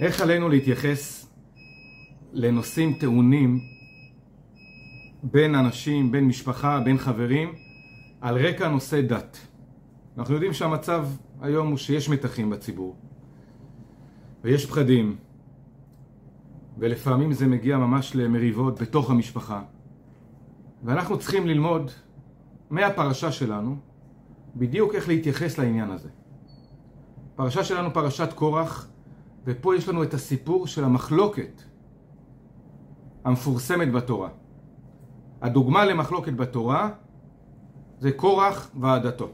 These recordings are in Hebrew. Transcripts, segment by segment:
איך עלינו להתייחס לנושאים טעונים בין אנשים, בין משפחה, בין חברים, על רקע נושא דת? אנחנו יודעים שהמצב היום הוא שיש מתחים בציבור ויש פחדים ולפעמים זה מגיע ממש למריבות בתוך המשפחה ואנחנו צריכים ללמוד מהפרשה שלנו בדיוק איך להתייחס לעניין הזה. פרשה שלנו פרשת קורח ופה יש לנו את הסיפור של המחלוקת המפורסמת בתורה. הדוגמה למחלוקת בתורה זה קורח ועדתו.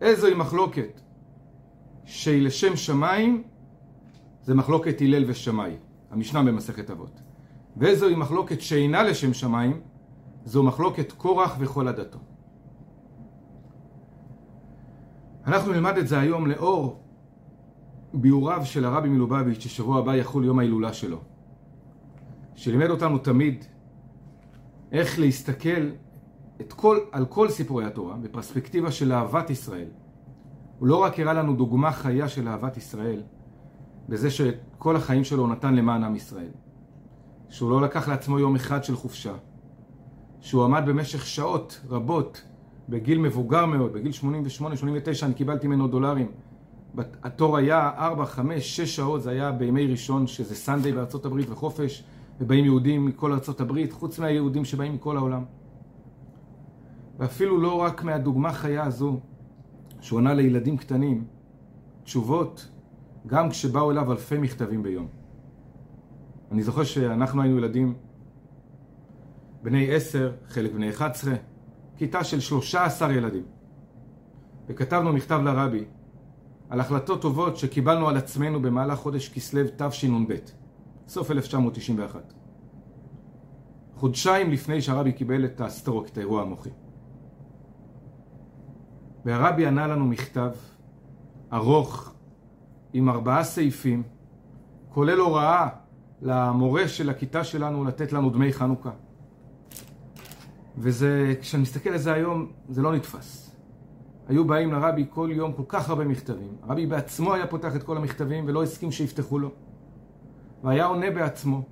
איזוהי מחלוקת שהיא לשם שמיים זה מחלוקת הלל ושמאי, המשנה במסכת אבות. ואיזוהי מחלוקת שאינה לשם שמיים זו מחלוקת קורח וכל עדתו. אנחנו נלמד את זה היום לאור ביאוריו של הרבי מלובביץ' ששבוע הבא יחול יום ההילולה שלו שלימד אותנו תמיד איך להסתכל את כל, על כל סיפורי התורה בפרספקטיבה של אהבת ישראל. הוא לא רק הראה לנו דוגמה חיה של אהבת ישראל בזה שכל החיים שלו נתן למען עם ישראל. שהוא לא לקח לעצמו יום אחד של חופשה. שהוא עמד במשך שעות רבות בגיל מבוגר מאוד, בגיל 88-89 אני קיבלתי ממנו דולרים. התור היה 4, 5, 6 שעות, זה היה בימי ראשון שזה סנדיי בארצות הברית וחופש, ובאים יהודים מכל ארצות הברית, חוץ מהיהודים שבאים מכל העולם. ואפילו לא רק מהדוגמה חיה הזו, שהוא ענה לילדים קטנים, תשובות, גם כשבאו אליו אלפי מכתבים ביום. אני זוכר שאנחנו היינו ילדים בני עשר, חלק בני 11, כיתה של 13 ילדים. וכתבנו מכתב לרבי על החלטות טובות שקיבלנו על עצמנו במהלך חודש כסלו תשנ"ב, סוף 1991. חודשיים לפני שהרבי קיבל את הסטרוק, את האירוע המוחי. והרבי ענה לנו מכתב ארוך עם ארבעה סעיפים, כולל הוראה למורה של הכיתה שלנו לתת לנו דמי חנוכה. וזה, כשאני מסתכל על זה היום, זה לא נתפס. היו באים לרבי כל יום כל כך הרבה מכתבים. הרבי בעצמו היה פותח את כל המכתבים ולא הסכים שיפתחו לו. והיה עונה בעצמו.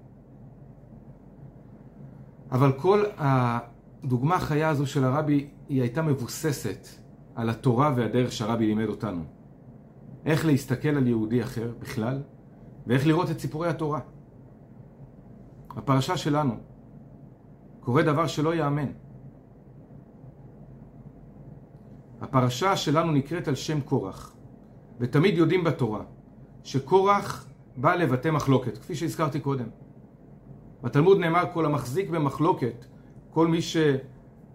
אבל כל הדוגמה החיה הזו של הרבי, היא הייתה מבוססת על התורה והדרך שהרבי לימד אותנו. איך להסתכל על יהודי אחר בכלל, ואיך לראות את סיפורי התורה. בפרשה שלנו קורה דבר שלא ייאמן. הפרשה שלנו נקראת על שם קורח, ותמיד יודעים בתורה שקורח בא לבטא מחלוקת, כפי שהזכרתי קודם. בתלמוד נאמר כל המחזיק במחלוקת, כל מי שלא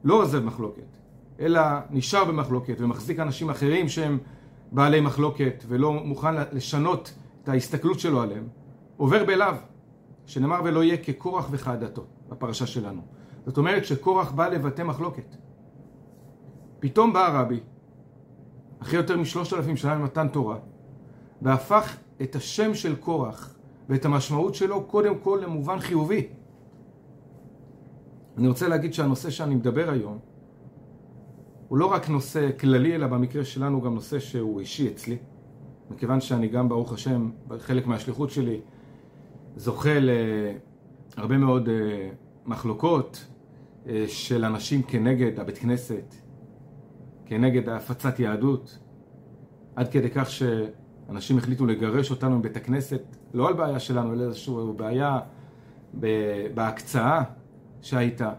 עוזב מחלוקת, אלא נשאר במחלוקת ומחזיק אנשים אחרים שהם בעלי מחלוקת ולא מוכן לשנות את ההסתכלות שלו עליהם, עובר בלאו, שנאמר ולא יהיה כקורח וכעדתו, בפרשה שלנו. זאת אומרת שקורח בא לבטא מחלוקת. פתאום בא הרבי, אחרי יותר משלושת אלפים שנה ממתן תורה, והפך את השם של קורח ואת המשמעות שלו קודם כל למובן חיובי. אני רוצה להגיד שהנושא שאני מדבר היום הוא לא רק נושא כללי, אלא במקרה שלנו גם נושא שהוא אישי אצלי. מכיוון שאני גם, ברוך השם, חלק מהשליחות שלי, זוכה להרבה מאוד אה, מחלוקות אה, של אנשים כנגד הבית כנסת, כנגד הפצת יהדות, עד כדי כך שאנשים החליטו לגרש אותנו מבית הכנסת, לא על בעיה שלנו, אלא איזושהי בעיה בהקצאה שהייתה.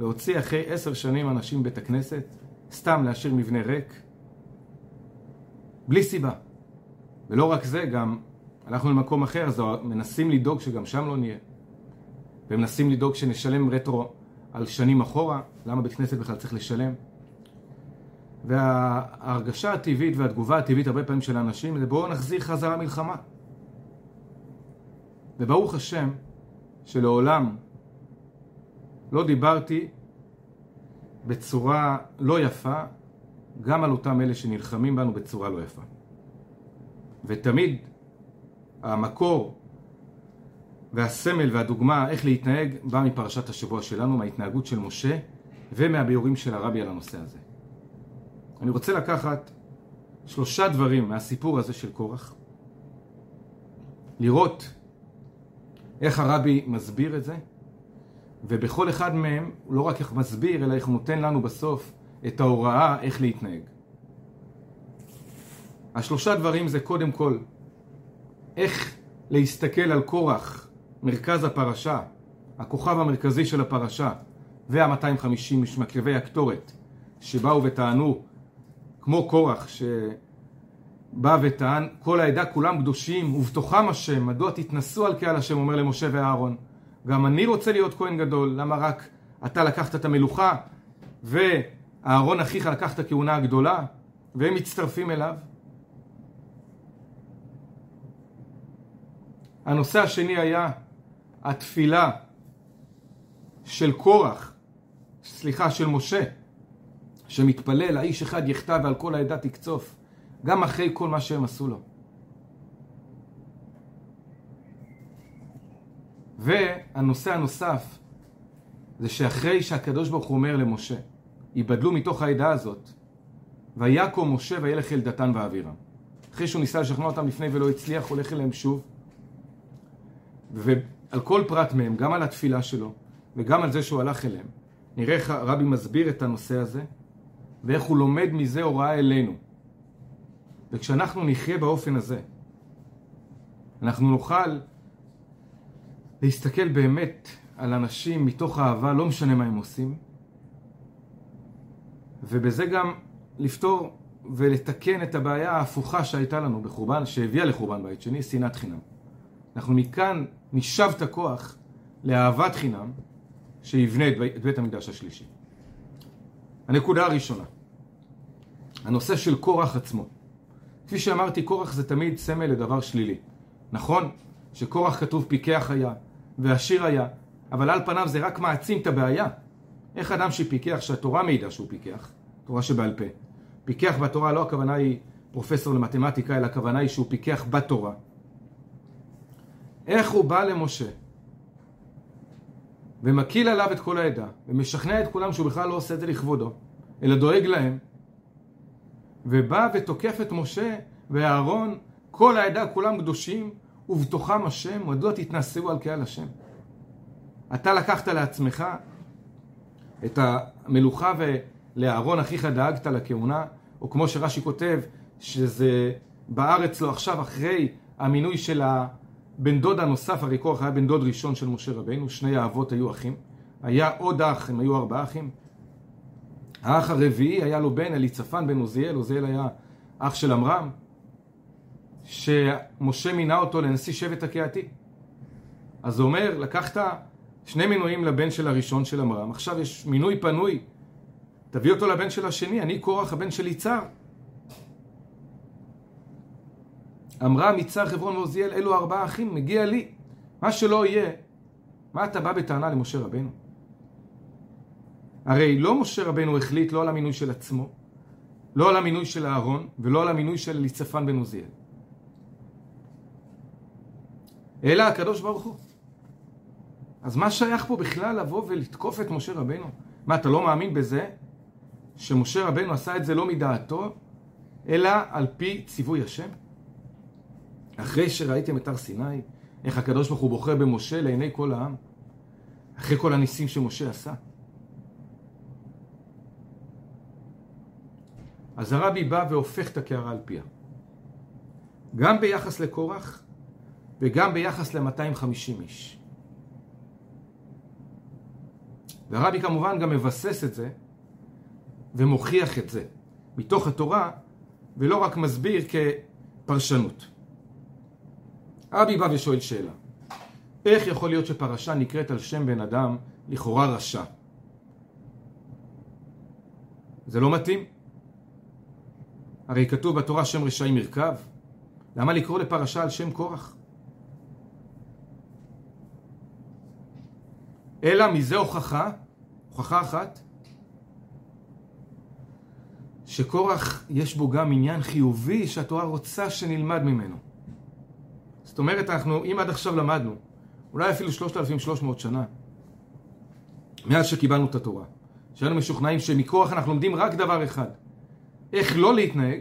להוציא אחרי עשר שנים אנשים מבית הכנסת, סתם להשאיר מבנה ריק, בלי סיבה. ולא רק זה, גם הלכנו למקום אחר, אז מנסים לדאוג שגם שם לא נהיה. ומנסים לדאוג שנשלם רטרו על שנים אחורה, למה בית כנסת בכלל צריך לשלם? וההרגשה הטבעית והתגובה הטבעית הרבה פעמים של האנשים זה בואו נחזיר חזרה מלחמה. וברוך השם שלעולם לא דיברתי בצורה לא יפה גם על אותם אלה שנלחמים בנו בצורה לא יפה. ותמיד המקור והסמל והדוגמה איך להתנהג בא מפרשת השבוע שלנו, מההתנהגות של משה ומהביאורים של הרבי על הנושא הזה. אני רוצה לקחת שלושה דברים מהסיפור הזה של קורח לראות איך הרבי מסביר את זה, ובכל אחד מהם לא רק איך מסביר, אלא איך הוא נותן לנו בסוף את ההוראה איך להתנהג. השלושה דברים זה קודם כל איך להסתכל על קורח, מרכז הפרשה, הכוכב המרכזי של הפרשה, וה-250 משמקרבי הקטורת, שבאו וטענו, כמו קורח, שבא וטען, כל העדה כולם קדושים, ובתוכם השם, מדוע תתנסו על קהל השם, אומר למשה ואהרון. גם אני רוצה להיות כהן גדול, למה רק אתה לקחת את המלוכה, ואהרון אחיך לקח את הכהונה הגדולה, והם מצטרפים אליו? הנושא השני היה התפילה של קורח, סליחה, של משה, שמתפלל, האיש אחד יחטא ועל כל העדה תקצוף, גם אחרי כל מה שהם עשו לו. והנושא הנוסף זה שאחרי שהקדוש ברוך הוא אומר למשה, ייבדלו מתוך העדה הזאת, ויקום משה וילך אל דתן ואבירם. אחרי שהוא ניסה לשכנע אותם לפני ולא הצליח, הולך אליהם שוב. ועל כל פרט מהם, גם על התפילה שלו וגם על זה שהוא הלך אליהם, נראה איך הרבי מסביר את הנושא הזה, ואיך הוא לומד מזה הוראה אלינו. וכשאנחנו נחיה באופן הזה, אנחנו נוכל להסתכל באמת על אנשים מתוך אהבה, לא משנה מה הם עושים, ובזה גם לפתור ולתקן את הבעיה ההפוכה שהייתה לנו בחורבן, שהביאה לחורבן בית שני, שנאת חינם. אנחנו מכאן נשאב את הכוח לאהבת חינם שיבנה את בית המקדש השלישי. הנקודה הראשונה, הנושא של קורח עצמו. כפי שאמרתי, קורח זה תמיד סמל לדבר שלילי. נכון שקורח כתוב פיקח היה ועשיר היה, אבל על פניו זה רק מעצים את הבעיה. איך אדם שפיקח, שהתורה מעידה שהוא פיקח, תורה שבעל פה, פיקח בתורה לא הכוונה היא פרופסור למתמטיקה, אלא הכוונה היא שהוא פיקח בתורה. איך הוא בא למשה ומקיל עליו את כל העדה ומשכנע את כולם שהוא בכלל לא עושה את זה לכבודו אלא דואג להם ובא ותוקף את משה ואהרון כל העדה כולם קדושים ובתוכם השם מדוע תתנשאו על קהל השם אתה לקחת לעצמך את המלוכה ולאהרון אחיך דאגת לכהונה או כמו שרש"י כותב שזה בארץ לו עכשיו אחרי המינוי של ה... בן דוד הנוסף, הרי קורח היה בן דוד ראשון של משה רבנו, שני האבות היו אחים. היה עוד אח, הם היו ארבעה אחים. האח הרביעי היה לו בן אליצפן בן עוזיאל, עוזיאל היה אח של עמרם, שמשה מינה אותו לנשיא שבט הקהתי. אז זה אומר, לקחת שני מינויים לבן של הראשון של עמרם, עכשיו יש מינוי פנוי, תביא אותו לבן של השני, אני קורח הבן של יצהר. אמרה מצר חברון ועוזיאל, אלו ארבעה אחים, מגיע לי. מה שלא יהיה, מה אתה בא בטענה למשה רבנו? הרי לא משה רבנו החליט לא על המינוי של עצמו, לא על המינוי של אהרון, ולא על המינוי של ליצפן בן עוזיאל. אלא הקדוש ברוך הוא. אז מה שייך פה בכלל לבוא ולתקוף את משה רבנו? מה, אתה לא מאמין בזה שמשה רבנו עשה את זה לא מדעתו, אלא על פי ציווי השם? אחרי שראיתם את הר סיני, איך הקדוש ברוך הוא בוחר במשה לעיני כל העם, אחרי כל הניסים שמשה עשה. אז הרבי בא והופך את הקערה על פיה. גם ביחס לקורח וגם ביחס ל-250 איש. והרבי כמובן גם מבסס את זה ומוכיח את זה מתוך התורה ולא רק מסביר כפרשנות. אבי בא ושואל שאלה. איך יכול להיות שפרשה נקראת על שם בן אדם לכאורה רשע? זה לא מתאים. הרי כתוב בתורה שם רשעים ירכב. למה לקרוא לפרשה על שם קורח? אלא מזה הוכחה, הוכחה אחת, שקורח יש בו גם עניין חיובי שהתורה רוצה שנלמד ממנו. זאת אומרת, אנחנו, אם עד עכשיו למדנו, אולי אפילו 3,300 שנה, מאז שקיבלנו את התורה, שהיינו משוכנעים שמכוח אנחנו לומדים רק דבר אחד, איך לא להתנהג,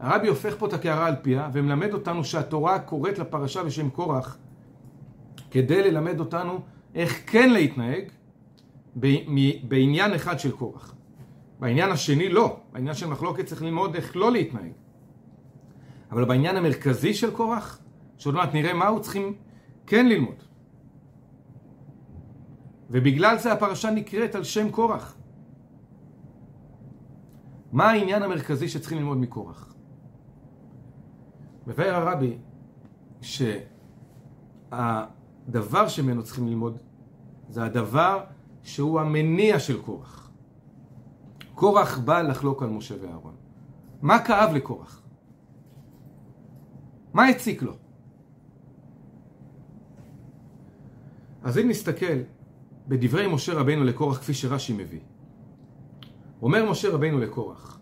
הרבי הופך פה את הקערה על פיה ומלמד אותנו שהתורה קוראת לפרשה בשם קורח כדי ללמד אותנו איך כן להתנהג בעניין אחד של קורח. בעניין השני לא, בעניין של מחלוקת צריך ללמוד איך לא להתנהג. אבל בעניין המרכזי של קורח, שעוד מעט נראה מהו, צריכים כן ללמוד. ובגלל זה הפרשה נקראת על שם קורח. מה העניין המרכזי שצריכים ללמוד מקורח? מבאר הרבי שהדבר שממנו צריכים ללמוד זה הדבר שהוא המניע של קורח. קורח בא לחלוק על משה ואהרון. מה כאב לקורח? מה הציק לו? אז אם נסתכל בדברי משה רבינו לקורח כפי שרש"י מביא. אומר משה רבינו לקורח,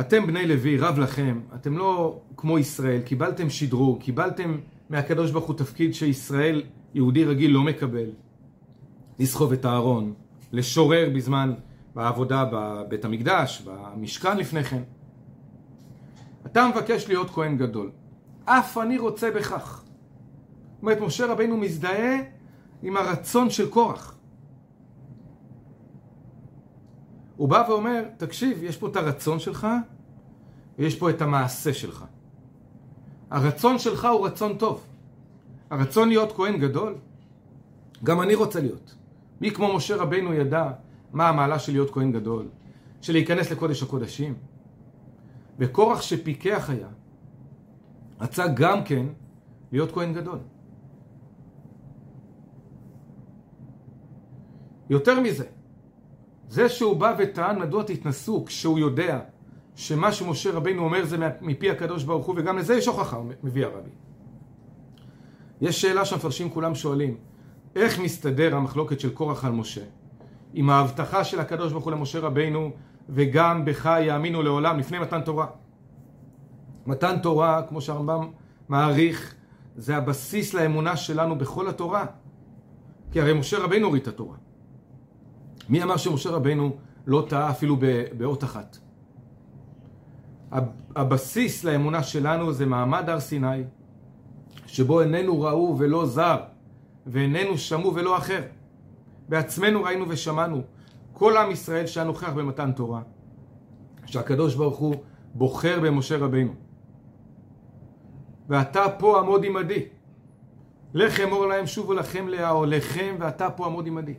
אתם בני לוי, רב לכם, אתם לא כמו ישראל, קיבלתם שדרוג, קיבלתם מהקדוש ברוך הוא תפקיד שישראל, יהודי רגיל, לא מקבל. לסחוב את הארון, לשורר בזמן, בעבודה בבית המקדש, במשכן לפני כן. אתה מבקש להיות כהן גדול. אף אני רוצה בכך. זאת אומרת, משה רבינו מזדהה עם הרצון של קורח. הוא בא ואומר, תקשיב, יש פה את הרצון שלך, ויש פה את המעשה שלך. הרצון שלך הוא רצון טוב. הרצון להיות כהן גדול, גם אני רוצה להיות. מי כמו משה רבינו ידע מה המעלה של להיות כהן גדול, של להיכנס לקודש הקודשים. וקורח שפיקח היה, רצה גם כן להיות כהן גדול. יותר מזה, זה שהוא בא וטען מדוע תתנסו כשהוא יודע שמה שמשה רבינו אומר זה מפי הקדוש ברוך הוא וגם לזה יש הוכחה, מביא הרבי. יש שאלה שהמפרשים כולם שואלים, איך מסתדר המחלוקת של קורח על משה עם ההבטחה של הקדוש ברוך הוא למשה רבינו וגם בך יאמינו לעולם לפני מתן תורה. מתן תורה, כמו שהרמב"ם מעריך, זה הבסיס לאמונה שלנו בכל התורה. כי הרי משה רבינו הוריד את התורה. מי אמר שמשה רבנו לא טעה אפילו באות אחת? הבסיס לאמונה שלנו זה מעמד הר סיני, שבו איננו ראו ולא זר, ואיננו שמעו ולא אחר. בעצמנו ראינו ושמענו, כל עם ישראל שהיה נוכח במתן תורה, שהקדוש ברוך הוא בוחר במשה רבינו. ואתה פה עמוד עמדי. לך אמור להם שובו לכם לאהליכם, ואתה פה עמוד עמדי.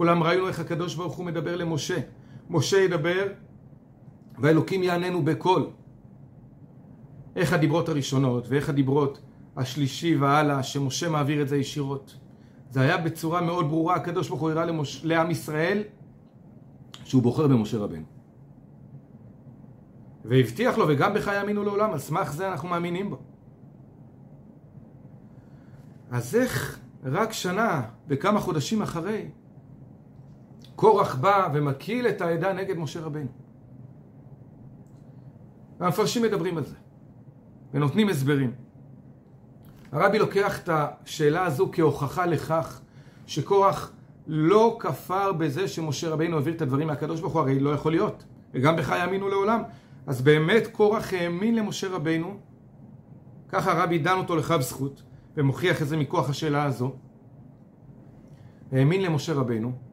כולם ראינו איך הקדוש ברוך הוא מדבר למשה. משה ידבר והאלוקים יעננו בקול. איך הדיברות הראשונות ואיך הדיברות השלישי והלאה, שמשה מעביר את זה ישירות. זה היה בצורה מאוד ברורה, הקדוש ברוך הוא הראה למוש... לעם ישראל שהוא בוחר במשה רבנו. והבטיח לו, וגם בך יאמינו לעולם, על סמך זה אנחנו מאמינים בו. אז איך רק שנה וכמה חודשים אחרי, קורח בא ומקהיל את העדה נגד משה רבנו. והמפרשים מדברים על זה, ונותנים הסברים. הרבי לוקח את השאלה הזו כהוכחה לכך שקורח לא כפר בזה שמשה רבינו העביר את הדברים מהקדוש ברוך הוא, הרי לא יכול להיות, וגם בך יאמינו לעולם. אז באמת קורח האמין למשה רבינו, ככה הרבי דן אותו לכף זכות, ומוכיח את זה מכוח השאלה הזו. האמין למשה רבינו,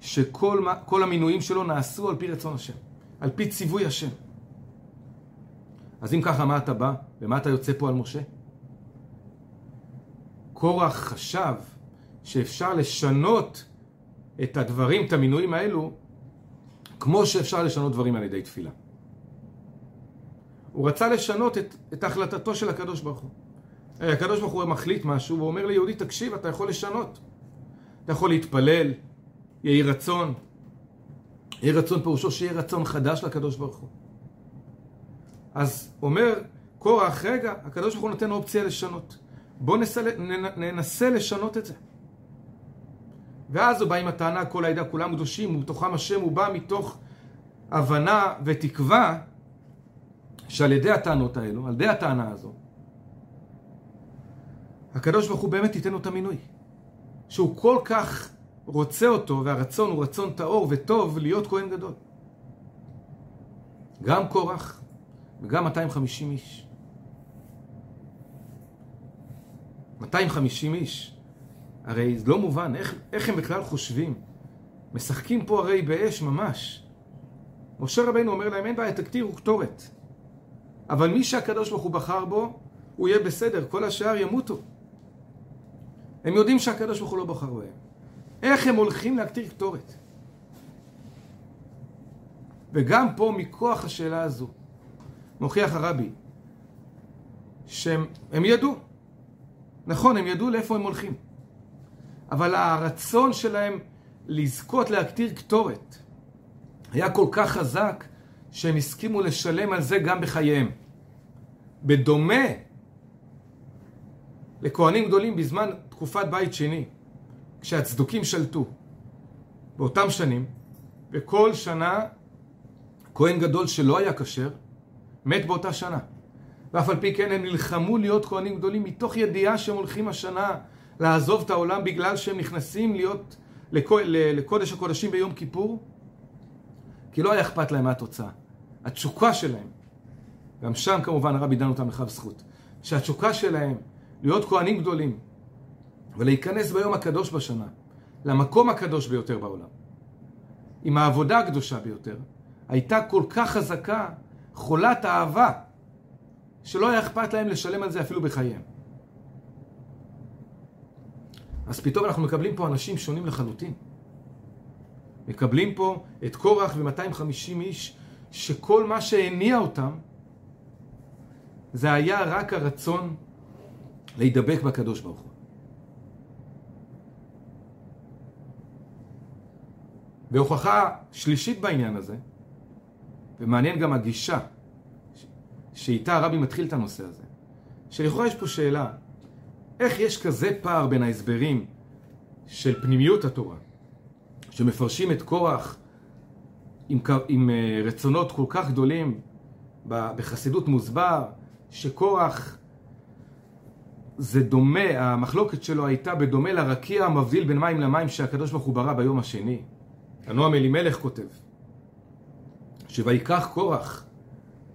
שכל המינויים שלו נעשו על פי רצון השם, על פי ציווי השם. אז אם ככה, מה אתה בא? ומה אתה יוצא פה על משה? קורח חשב שאפשר לשנות את הדברים, את המינויים האלו, כמו שאפשר לשנות דברים על ידי תפילה. הוא רצה לשנות את, את החלטתו של הקדוש ברוך הוא. הקדוש ברוך הוא מחליט משהו, והוא אומר ליהודי, תקשיב, אתה יכול לשנות. אתה יכול להתפלל, יהי רצון. יהי רצון פירושו שיהיה רצון חדש לקדוש ברוך הוא. אז אומר קורח, רגע, הקדוש ברוך הוא נותן אופציה לשנות. בואו ננסה לשנות את זה. ואז הוא בא עם הטענה, כל העדה כולם קדושים, ובתוכם השם הוא בא מתוך הבנה ותקווה שעל ידי הטענות האלו, על ידי הטענה הזו, הקדוש ברוך הוא באמת ייתן לו את המינוי. שהוא כל כך רוצה אותו, והרצון הוא רצון טהור וטוב להיות כהן גדול. גם קורח וגם 250 איש. 250 איש. הרי זה לא מובן, איך, איך הם בכלל חושבים? משחקים פה הרי באש ממש. משה רבנו אומר להם, אין בעיה, תקטירו קטורת. אבל מי שהקדוש ברוך הוא בחר בו, הוא יהיה בסדר, כל השאר ימותו. הם יודעים שהקדוש ברוך הוא לא בחר בהם. איך הם הולכים להקטיר קטורת? וגם פה, מכוח השאלה הזו, מוכיח הרבי, שהם ידעו. נכון, הם ידעו לאיפה הם הולכים. אבל הרצון שלהם לזכות להקטיר קטורת היה כל כך חזק שהם הסכימו לשלם על זה גם בחייהם. בדומה לכהנים גדולים בזמן תקופת בית שני, כשהצדוקים שלטו באותם שנים, וכל שנה כהן גדול שלא היה כשר, מת באותה שנה. ואף על פי כן הם נלחמו להיות כהנים גדולים מתוך ידיעה שהם הולכים השנה לעזוב את העולם בגלל שהם נכנסים להיות לקודש הקודשים ביום כיפור, כי לא היה אכפת להם מהתוצאה. התשוקה שלהם, גם שם כמובן הרבי דן אותם לכף זכות, שהתשוקה שלהם להיות כהנים גדולים ולהיכנס ביום הקדוש בשנה, למקום הקדוש ביותר בעולם, עם העבודה הקדושה ביותר, הייתה כל כך חזקה, חולת אהבה, שלא היה אכפת להם לשלם על זה אפילו בחייהם. אז פתאום אנחנו מקבלים פה אנשים שונים לחלוטין. מקבלים פה את קורח ו-250 איש, שכל מה שהניע אותם זה היה רק הרצון להידבק בקדוש ברוך הוא. והוכחה שלישית בעניין הזה, ומעניין גם הגישה שאיתה הרבי מתחיל את הנושא הזה, שלכאורה יש פה שאלה, איך יש כזה פער בין ההסברים של פנימיות התורה, שמפרשים את קורח עם, עם אה, רצונות כל כך גדולים, בחסידות מוסבר, שקורח זה דומה, המחלוקת שלו הייתה בדומה לרקיע המבדיל בין מים למים שהקדוש ברוך הוא ברא ביום השני. הנועם אלימלך כותב, שויקח קורח,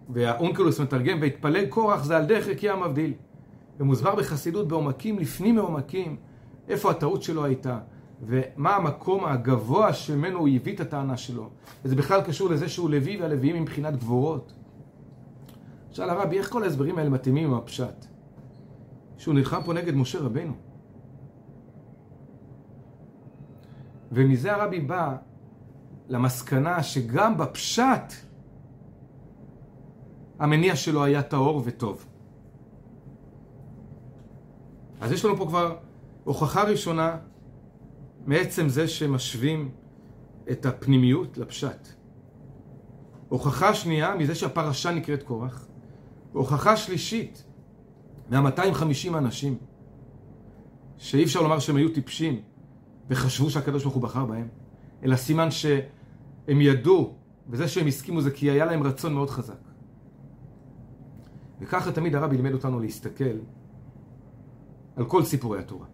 והאונקלוס מתרגם, והתפלג קורח זה על דרך רקיע המבדיל. ומוסבר בחסידות בעומקים, לפנים מעומקים, איפה הטעות שלו הייתה, ומה המקום הגבוה שממנו הוא הביא את הטענה שלו. וזה בכלל קשור לזה שהוא לוי, והלוויים מבחינת גבורות. שאל הרבי, איך כל ההסברים האלה מתאימים עם הפשט? שהוא נלחם פה נגד משה רבנו. ומזה הרבי בא למסקנה שגם בפשט המניע שלו היה טהור וטוב. אז יש לנו פה כבר הוכחה ראשונה מעצם זה שמשווים את הפנימיות לפשט. הוכחה שנייה מזה שהפרשה נקראת קורח. הוכחה שלישית מה-250 אנשים שאי אפשר לומר שהם היו טיפשים וחשבו שהקדוש ברוך הוא בחר בהם, אלא סימן שהם ידעו, וזה שהם הסכימו זה כי היה להם רצון מאוד חזק. וככה תמיד הרבי לימד אותנו להסתכל על כל סיפורי התורה.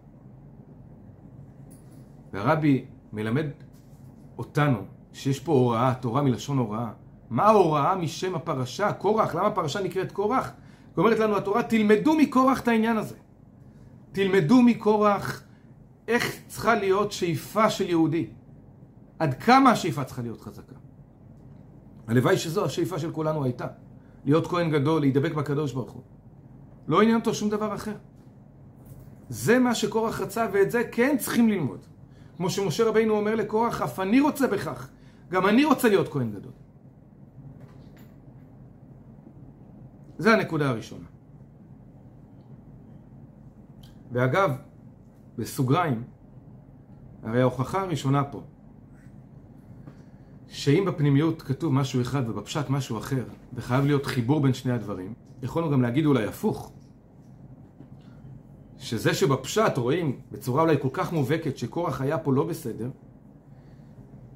והרבי מלמד אותנו שיש פה הוראה, תורה מלשון הוראה. מה ההוראה משם הפרשה? קורח. למה הפרשה נקראת קורח? אומרת לנו התורה, תלמדו מקורח את העניין הזה. תלמדו מקורח איך צריכה להיות שאיפה של יהודי. עד כמה השאיפה צריכה להיות חזקה. הלוואי שזו השאיפה של כולנו הייתה. להיות כהן גדול, להידבק בקדוש ברוך הוא. לא עניין אותו שום דבר אחר. זה מה שקורח רצה, ואת זה כן צריכים ללמוד. כמו שמשה רבינו אומר לקורח, אף אני רוצה בכך. גם אני רוצה להיות כהן גדול. זה הנקודה הראשונה. ואגב, בסוגריים, הרי ההוכחה הראשונה פה, שאם בפנימיות כתוב משהו אחד ובפשט משהו אחר, וחייב להיות חיבור בין שני הדברים, יכולנו גם להגיד אולי הפוך. שזה שבפשט רואים בצורה אולי כל כך מובהקת שקורח היה פה לא בסדר,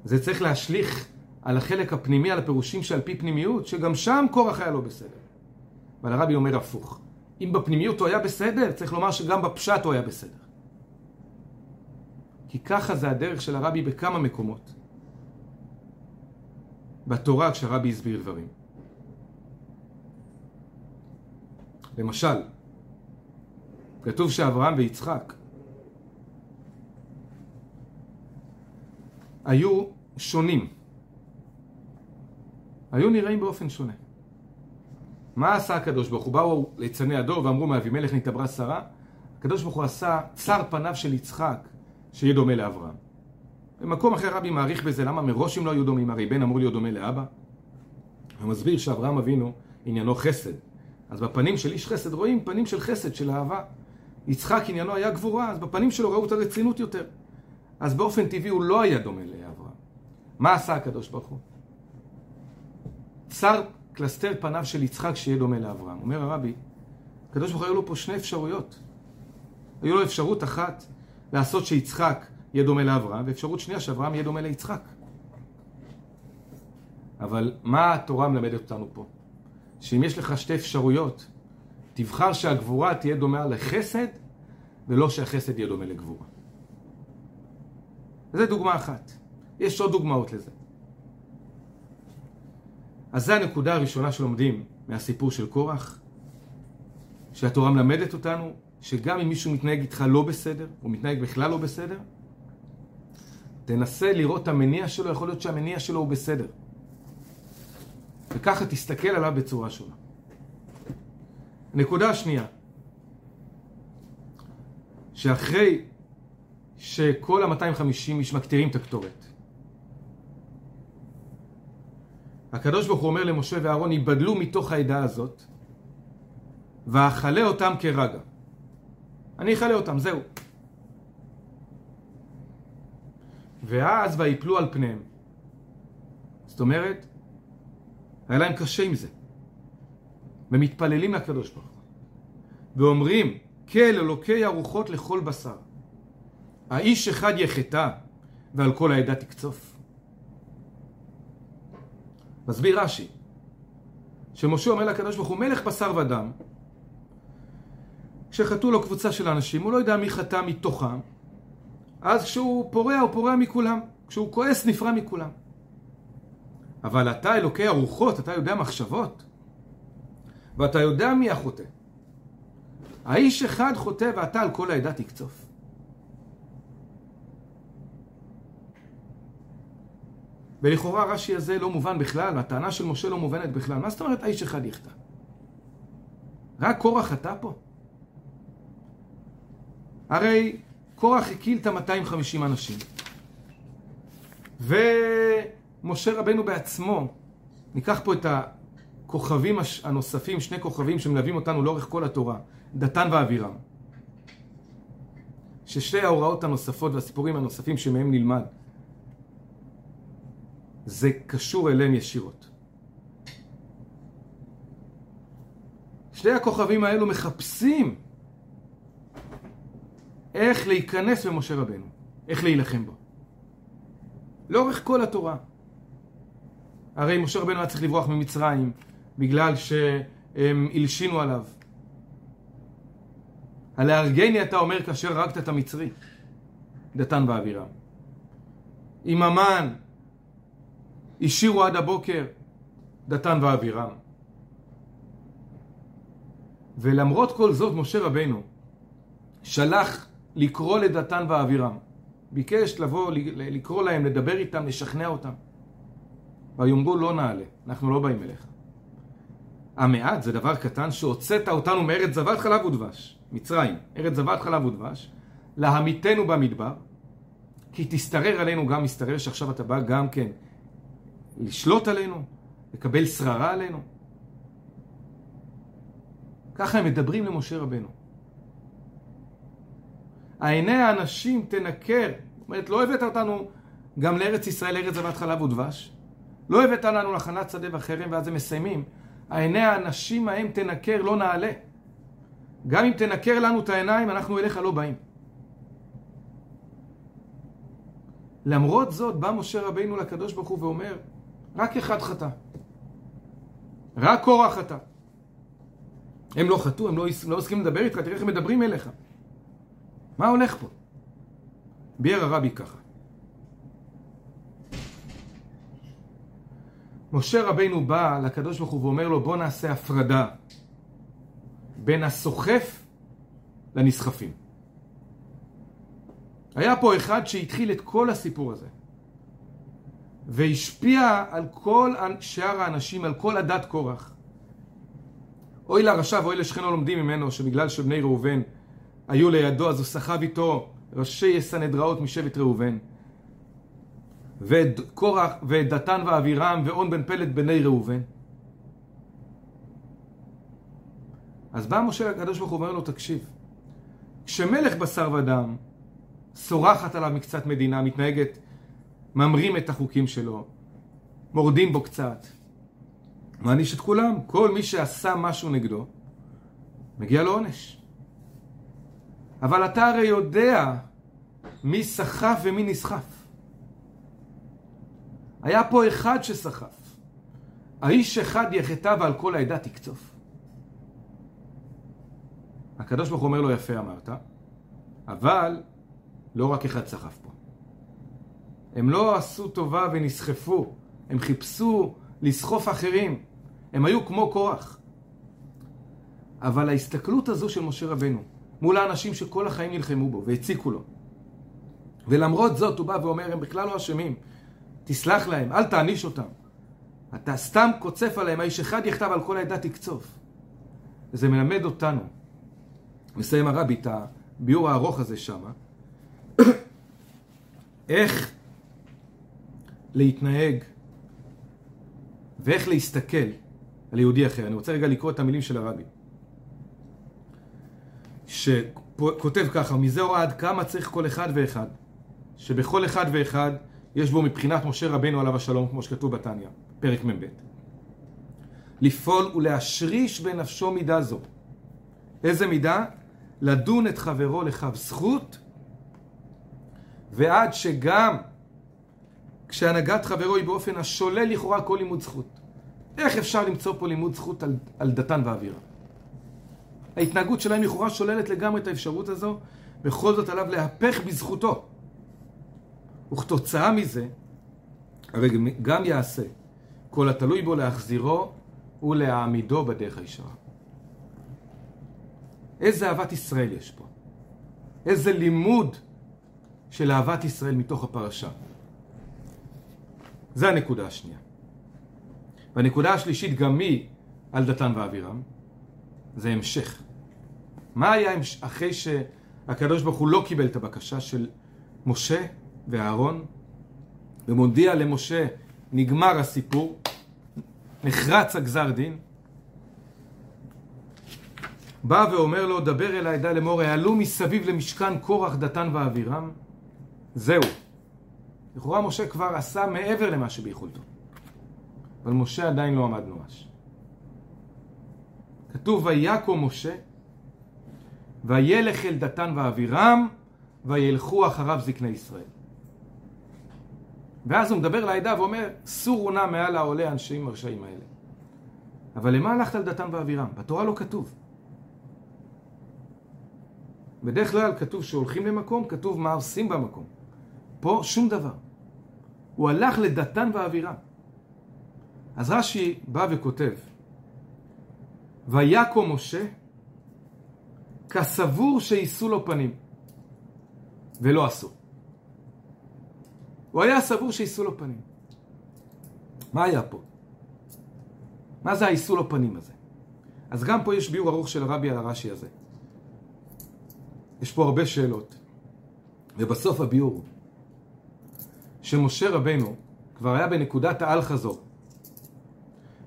זה צריך להשליך על החלק הפנימי, על הפירושים שעל פי פנימיות, שגם שם קורח היה לא בסדר. אבל הרבי אומר הפוך. אם בפנימיות הוא היה בסדר, צריך לומר שגם בפשט הוא היה בסדר. כי ככה זה הדרך של הרבי בכמה מקומות. בתורה כשהרבי הסביר דברים. למשל, כתוב שאברהם ויצחק היו שונים. היו נראים באופן שונה. מה עשה הקדוש ברוך הוא? באו ליצני הדור ואמרו מאבימלך נתעברה שרה? הקדוש ברוך הוא עשה צר פניו של יצחק שיהיה דומה לאברהם. במקום אחר רבי מעריך בזה למה מראש הם לא היו דומים, הרי בן אמור להיות דומה לאבא. הוא מסביר שאברהם אבינו עניינו חסד. אז בפנים של איש חסד רואים פנים של חסד, של אהבה. יצחק עניינו היה גבורה, אז בפנים שלו ראו את הרצינות יותר. אז באופן טבעי הוא לא היה דומה לאברהם. מה עשה הקדוש ברוך הוא? צר קלסתר פניו של יצחק שיהיה דומה לאברהם. אומר הרבי, הקדוש ברוך הוא היו לו פה שני אפשרויות. היו לו אפשרות אחת לעשות שיצחק יהיה דומה לאברהם, ואפשרות שנייה שאברהם יהיה דומה ליצחק. אבל מה התורה מלמדת אותנו פה? שאם יש לך שתי אפשרויות, תבחר שהגבורה תהיה דומה לחסד, ולא שהחסד יהיה דומה לגבורה. זו דוגמה אחת. יש עוד דוגמאות לזה. אז זו הנקודה הראשונה שלומדים מהסיפור של קורח, שהתורה מלמדת אותנו שגם אם מישהו מתנהג איתך לא בסדר, או מתנהג בכלל לא בסדר, תנסה לראות את המניע שלו, יכול להיות שהמניע שלו הוא בסדר. וככה תסתכל עליו בצורה שונה. נקודה השנייה, שאחרי שכל ה-250 איש מקטירים את הקטורת, הקדוש ברוך הוא אומר למשה ואהרון, ייבדלו מתוך העדה הזאת, ואכלה אותם כרגע. אני אכלה אותם, זהו. ואז ויפלו על פניהם. זאת אומרת, היה להם קשה עם זה. ומתפללים לקדוש ברוך הוא. ואומרים, כל אלוקי הרוחות לכל בשר. האיש אחד יחטא, ועל כל העדה תקצוף. מסביר רש"י, שמשה אומר לקדוש ברוך הוא, מלך בשר ודם, כשחטאו לו קבוצה של אנשים, הוא לא יודע מי חטא מתוכם, אז כשהוא פורע, הוא פורע מכולם. כשהוא כועס, נפרע מכולם. אבל אתה אלוקי הרוחות, אתה יודע מחשבות, ואתה יודע מי החוטא. האיש אחד חוטא ואתה על כל העדה תקצוף. ולכאורה רש"י הזה לא מובן בכלל, והטענה של משה לא מובנת בכלל. מה זאת אומרת האיש אחד יחטא? רק קורח חטא פה? הרי קורח הקיל את ה-250 אנשים. ומשה רבנו בעצמו, ניקח פה את הכוכבים הנוספים, שני כוכבים שמלווים אותנו לאורך כל התורה, דתן ואבירם. ששתי ההוראות הנוספות והסיפורים הנוספים שמהם נלמד, זה קשור אליהם ישירות. שתי הכוכבים האלו מחפשים איך להיכנס במשה רבנו, איך להילחם בו. לאורך כל התורה. הרי משה רבנו היה צריך לברוח ממצרים בגלל שהם הלשינו עליו. הלהרגני אתה אומר כאשר הרגת את המצרי, דתן ואבירם. עם המן השאירו עד הבוקר דתן ואבירם. ולמרות כל זאת משה רבנו שלח לקרוא לדתן ואבירם. ביקש לבוא, לקרוא להם, לדבר איתם, לשכנע אותם. ויאמרו לא נעלה, אנחנו לא באים אליך. המעט זה דבר קטן שהוצאת אותנו מארץ זבת חלב ודבש, מצרים, ארץ זבת חלב ודבש, להמיתנו במדבר, כי תשתרר עלינו גם משתרר שעכשיו אתה בא גם כן לשלוט עלינו, לקבל שררה עלינו. ככה הם מדברים למשה רבנו. העיני האנשים תנקר. זאת אומרת, לא הבאת אותנו גם לארץ ישראל, ארץ זבת חלב ודבש. לא הבאת לנו לחנת שדה וחרם, ואז הם מסיימים. העיני האנשים ההם תנקר, לא נעלה. גם אם תנקר לנו את העיניים, אנחנו אליך לא באים. למרות זאת, בא משה רבינו לקדוש ברוך הוא ואומר, רק אחד חטא. רק קורח חטא. הם לא חטאו, הם לא, לא לדבר איתך, תראה איך הם מדברים אליך. מה הולך פה? ביאר הרבי ככה. משה רבינו בא לקדוש ברוך הוא ואומר לו בוא נעשה הפרדה בין הסוחף לנסחפים. היה פה אחד שהתחיל את כל הסיפור הזה, והשפיע על כל שאר האנשים, על כל עדת קורח. אוי לרשע ואוי לשכנו לומדים ממנו, שבגלל שבני ראובן היו לידו, אז הוא סחב איתו ראשי סנהדראות משבט ראובן. ואת קורח ואת דתן ואבירם ואון בן פלט בני ראובן. אז בא משה לקדוש ברוך הוא ואומר לו, תקשיב, כשמלך בשר ודם סורחת עליו מקצת מדינה, מתנהגת, ממרים את החוקים שלו, מורדים בו קצת, מעניש את כולם. כל מי שעשה משהו נגדו, מגיע לו עונש. אבל אתה הרי יודע מי סחף ומי נסחף. היה פה אחד שסחף. האיש אחד יחטא ועל כל העדה תקצוף. הקדוש ברוך הוא אומר לו, יפה אמרת, אבל לא רק אחד סחף פה. הם לא עשו טובה ונסחפו, הם חיפשו לסחוף אחרים. הם היו כמו כוח. אבל ההסתכלות הזו של משה רבנו, מול האנשים שכל החיים נלחמו בו והציקו לו, ולמרות זאת הוא בא ואומר, הם בכלל לא אשמים, תסלח להם, אל תעניש אותם. אתה סתם קוצף עליהם, האיש אחד יכתב על כל העדה תקצוף. וזה מלמד אותנו, מסיים הרבי את הביאור הארוך הזה שם, איך להתנהג ואיך להסתכל על יהודי אחר. אני רוצה רגע לקרוא את המילים של הרבי, שכותב ככה, מזה הוראה עד כמה צריך כל אחד ואחד, שבכל אחד ואחד יש בו מבחינת משה רבנו עליו השלום, כמו שכתוב בתניא, פרק מ"ב. לפעול ולהשריש בנפשו מידה זו. איזה מידה? לדון את חברו לכף זכות, ועד שגם כשהנהגת חברו היא באופן השולל לכאורה כל לימוד זכות. איך אפשר למצוא פה לימוד זכות על, על דתן ואווירה? ההתנהגות שלהם לכאורה שוללת לגמרי את האפשרות הזו, בכל זאת עליו להפך בזכותו. וכתוצאה מזה, הרי גם יעשה כל התלוי בו להחזירו ולהעמידו בדרך הישרה. איזה אהבת ישראל יש פה. איזה לימוד של אהבת ישראל מתוך הפרשה. זה הנקודה השנייה. והנקודה השלישית גם היא על דתן ואבירם, זה המשך. מה היה אחרי שהקדוש ברוך הוא לא קיבל את הבקשה של משה ואהרון, ומודיע למשה, נגמר הסיפור, נחרץ הגזר דין, בא ואומר לו, דבר אל העדה לאמור, העלו מסביב למשכן קורח דתן ואבירם, זהו. לכאורה משה כבר עשה מעבר למה שביכולתו. אבל משה עדיין לא עמד נואש. כתוב ויקו משה וילך אל דתן ואבירם וילכו אחריו זקני ישראל. ואז הוא מדבר לעדה ואומר סורו נא מעל העולה האנשים הרשעים האלה. אבל למה הלכת על דתן ואבירם? בתורה לא כתוב. בדרך כלל כתוב שהולכים למקום, כתוב מה עושים במקום. פה שום דבר. הוא הלך לדתן ואבירם. אז רש"י בא וכותב, ויקו משה כסבור שיישאו לו פנים, ולא עשו. הוא היה סבור שיישאו לו פנים. מה היה פה? מה זה היישאו לו פנים הזה? אז גם פה יש ביאור ארוך של הרבי על הרש"י הזה. יש פה הרבה שאלות. ובסוף הביאור, שמשה רבנו כבר היה בנקודת האל חזור,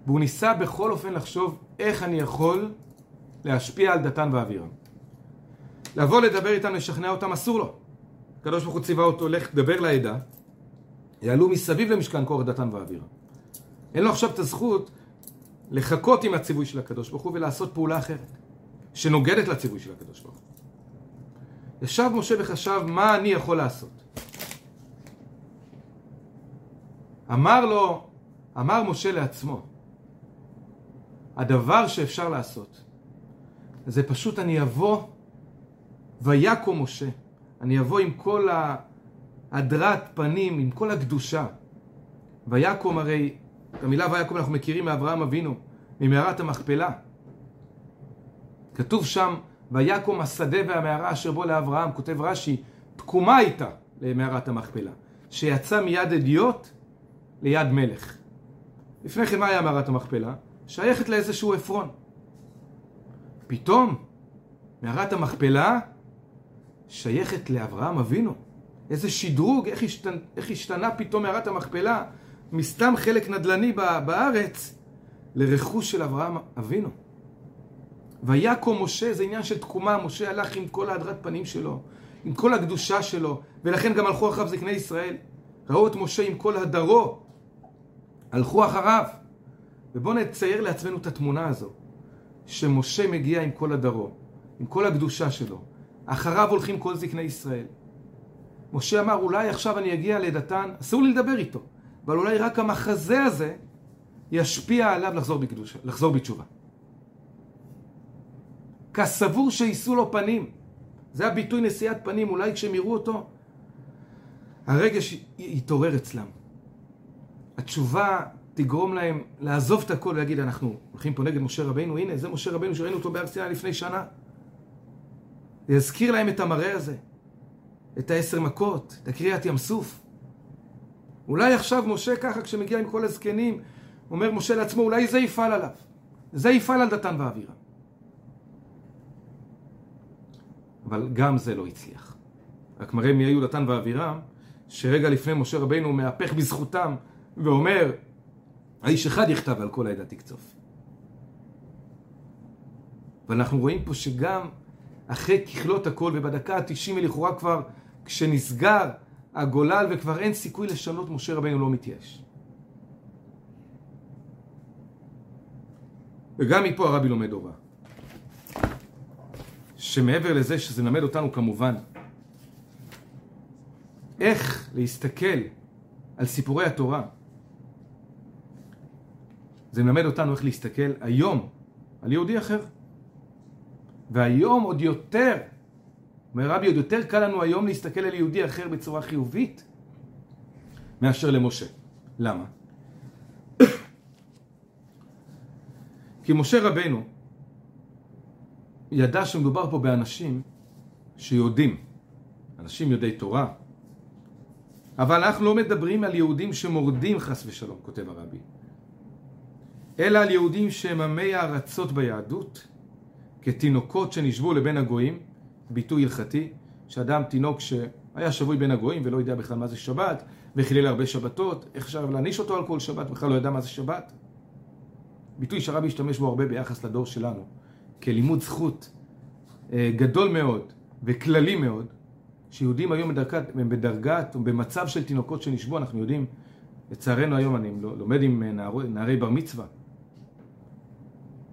והוא ניסה בכל אופן לחשוב איך אני יכול להשפיע על דתן ואווירם. לבוא לדבר איתם, לשכנע אותם, אסור לו. הקדוש ברוך הוא ציווה אותו, לך דבר לעדה, יעלו מסביב למשכן כוח דתן ואווירם. אין לו עכשיו את הזכות לחכות עם הציווי של הקדוש ברוך הוא ולעשות פעולה אחרת, שנוגדת לציווי של הקדוש ברוך הוא. ישב משה וחשב מה אני יכול לעשות. אמר לו, אמר משה לעצמו, הדבר שאפשר לעשות זה פשוט אני אבוא ויקום משה, אני אבוא עם כל הדרת פנים, עם כל הקדושה. ויקום הרי, את המילה ויקום אנחנו מכירים מאברהם אבינו, ממערת המכפלה. כתוב שם, ויקום השדה והמערה אשר בו לאברהם, כותב רש"י, תקומה הייתה למערת המכפלה, שיצא מיד אדיוט ליד מלך. לפני כן מה היה מערת המכפלה? שייכת לאיזשהו עפרון. פתאום מערת המכפלה שייכת לאברהם אבינו. איזה שדרוג, איך, השתנ... איך השתנה פתאום מערת המכפלה מסתם חלק נדל"ני בארץ לרכוש של אברהם אבינו. ויקום משה, זה עניין של תקומה, משה הלך עם כל ההדרת פנים שלו, עם כל הקדושה שלו, ולכן גם הלכו אחריו זקני ישראל. ראו את משה עם כל הדרו, הלכו אחריו. ובואו נצייר לעצמנו את התמונה הזו, שמשה מגיע עם כל הדרו, עם כל הקדושה שלו, אחריו הולכים כל זקני ישראל. משה אמר, אולי עכשיו אני אגיע לדתן, אסור לי לדבר איתו, אבל אולי רק המחזה הזה ישפיע עליו לחזור, בקדושה, לחזור בתשובה. כסבור שיישאו לו פנים. זה הביטוי נשיאת פנים, אולי כשהם יראו אותו, הרגש יתעורר אצלם. התשובה תגרום להם לעזוב את הכל ולהגיד, אנחנו הולכים פה נגד משה רבינו, הנה, זה משה רבינו שראינו אותו בהר סיני לפני שנה. זה יזכיר להם את המראה הזה, את העשר מכות, את הקריאת ים סוף. אולי עכשיו משה ככה, כשמגיע עם כל הזקנים, אומר משה לעצמו, אולי זה יפעל עליו. זה יפעל על דתן ואבירה. אבל גם זה לא הצליח. רק מראה מי היו דתן ואבירם, שרגע לפני משה רבינו מהפך בזכותם ואומר, האיש אחד יכתב על כל העדה תקצוף. ואנחנו רואים פה שגם אחרי ככלות הכל ובדקה ה-90 לכאורה כבר כשנסגר הגולל וכבר אין סיכוי לשנות, משה רבינו לא מתייאש. וגם מפה הרבי לומד הוראה. שמעבר לזה שזה מלמד אותנו כמובן איך להסתכל על סיפורי התורה, זה מלמד אותנו איך להסתכל היום על יהודי אחר. והיום עוד יותר, אומר רבי, עוד יותר קל לנו היום להסתכל על יהודי אחר בצורה חיובית מאשר למשה. למה? כי משה רבנו ידע שמדובר פה באנשים שיודעים, אנשים יודעי תורה, אבל אנחנו לא מדברים על יהודים שמורדים חס ושלום, כותב הרבי, אלא על יהודים שהם עמי הארצות ביהדות, כתינוקות שנשבו לבין הגויים, ביטוי הלכתי, שאדם תינוק שהיה שבוי בין הגויים ולא יודע בכלל מה זה שבת, וחילל הרבה שבתות, איך אפשר להעניש אותו על כל שבת, בכלל לא ידע מה זה שבת. ביטוי שהרבי השתמש בו הרבה ביחס לדור שלנו, כלימוד זכות אה, גדול מאוד וכללי מאוד, שיהודים היום בדרגת, בדרגת, במצב של תינוקות שנשבו, אנחנו יודעים, לצערנו היום אני לומד עם נער, נערי בר מצווה.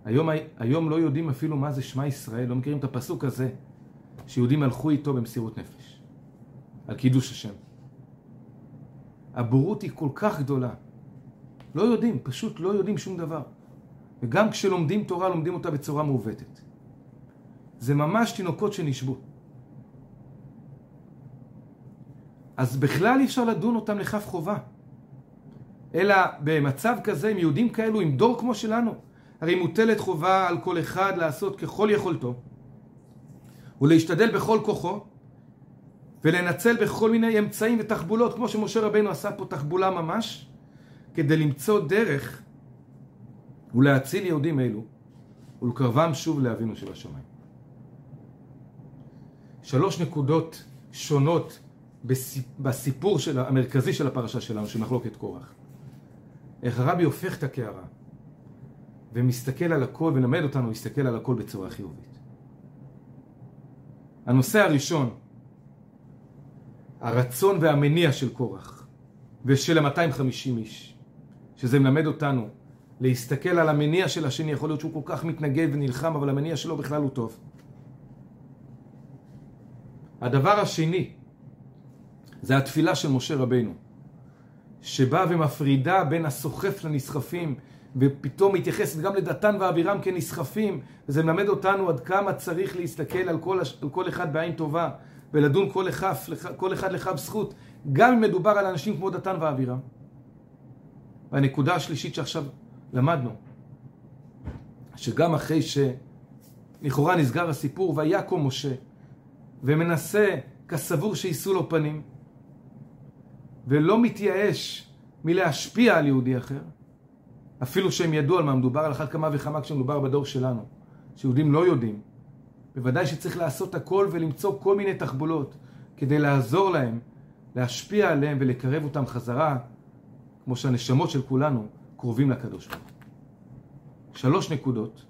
היום, היום לא יודעים אפילו מה זה שמע ישראל, לא מכירים את הפסוק הזה, שיהודים הלכו איתו במסירות נפש, על קידוש השם. הבורות היא כל כך גדולה. לא יודעים, פשוט לא יודעים שום דבר. וגם כשלומדים תורה, לומדים אותה בצורה מעוותת. זה ממש תינוקות שנשבו. אז בכלל אי אפשר לדון אותם לכף חובה. אלא במצב כזה, עם יהודים כאלו, עם דור כמו שלנו, הרי מוטלת חובה על כל אחד לעשות ככל יכולתו, ולהשתדל בכל כוחו, ולנצל בכל מיני אמצעים ותחבולות, כמו שמשה רבנו עשה פה תחבולה ממש, כדי למצוא דרך ולהציל יהודים אלו, ולקרבם שוב לאבינו שבשמיים. שלוש נקודות שונות בסיפור של, המרכזי של הפרשה שלנו, של מחלוקת קורח. איך הרבי הופך את הקערה ומסתכל על הכל ולמד אותנו להסתכל על הכל בצורה חיובית. הנושא הראשון, הרצון והמניע של קורח ושל ה-250 איש, שזה מלמד אותנו להסתכל על המניע של השני, יכול להיות שהוא כל כך מתנגד ונלחם, אבל המניע שלו בכלל הוא טוב. הדבר השני, זה התפילה של משה רבנו, שבאה ומפרידה בין הסוחף לנסחפים, ופתאום מתייחסת גם לדתן ואבירם כנסחפים, וזה מלמד אותנו עד כמה צריך להסתכל על כל, על כל אחד בעין טובה, ולדון כל אחד, כל אחד לכף זכות, גם אם מדובר על אנשים כמו דתן ואבירם. והנקודה השלישית שעכשיו למדנו, שגם אחרי לכאורה נסגר הסיפור, ויקום משה, ומנסה כסבור שיישאו לו פנים, ולא מתייאש מלהשפיע על יהודי אחר, אפילו שהם ידעו על מה מדובר, על אחת כמה וכמה כשמדובר בדור שלנו, שיהודים לא יודעים. בוודאי שצריך לעשות הכל ולמצוא כל מיני תחבולות כדי לעזור להם, להשפיע עליהם ולקרב אותם חזרה, כמו שהנשמות של כולנו קרובים לקדוש ברוך שלוש נקודות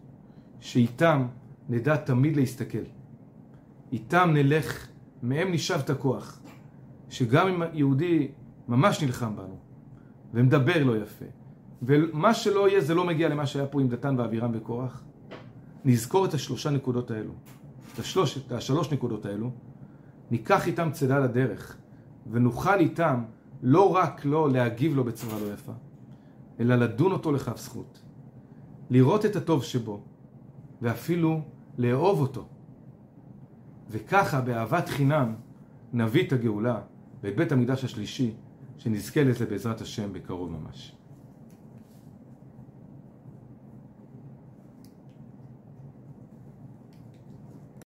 שאיתם נדע תמיד להסתכל. איתם נלך, מהם נשאב את הכוח. שגם אם יהודי ממש נלחם בנו, ומדבר לא יפה, ומה שלא יהיה זה לא מגיע למה שהיה פה עם דתן ואבירם וקורח, נזכור את השלושה נקודות האלו, את, השלוש, את השלוש נקודות האלו, ניקח איתם צידה לדרך, ונוכל איתם לא רק לא להגיב לו בצורה לא יפה, אלא לדון אותו לכף זכות, לראות את הטוב שבו, ואפילו לאהוב אותו. וככה באהבת חינם נביא את הגאולה ואת בית המקדש השלישי, שנזכה לזה בעזרת השם בקרוב ממש.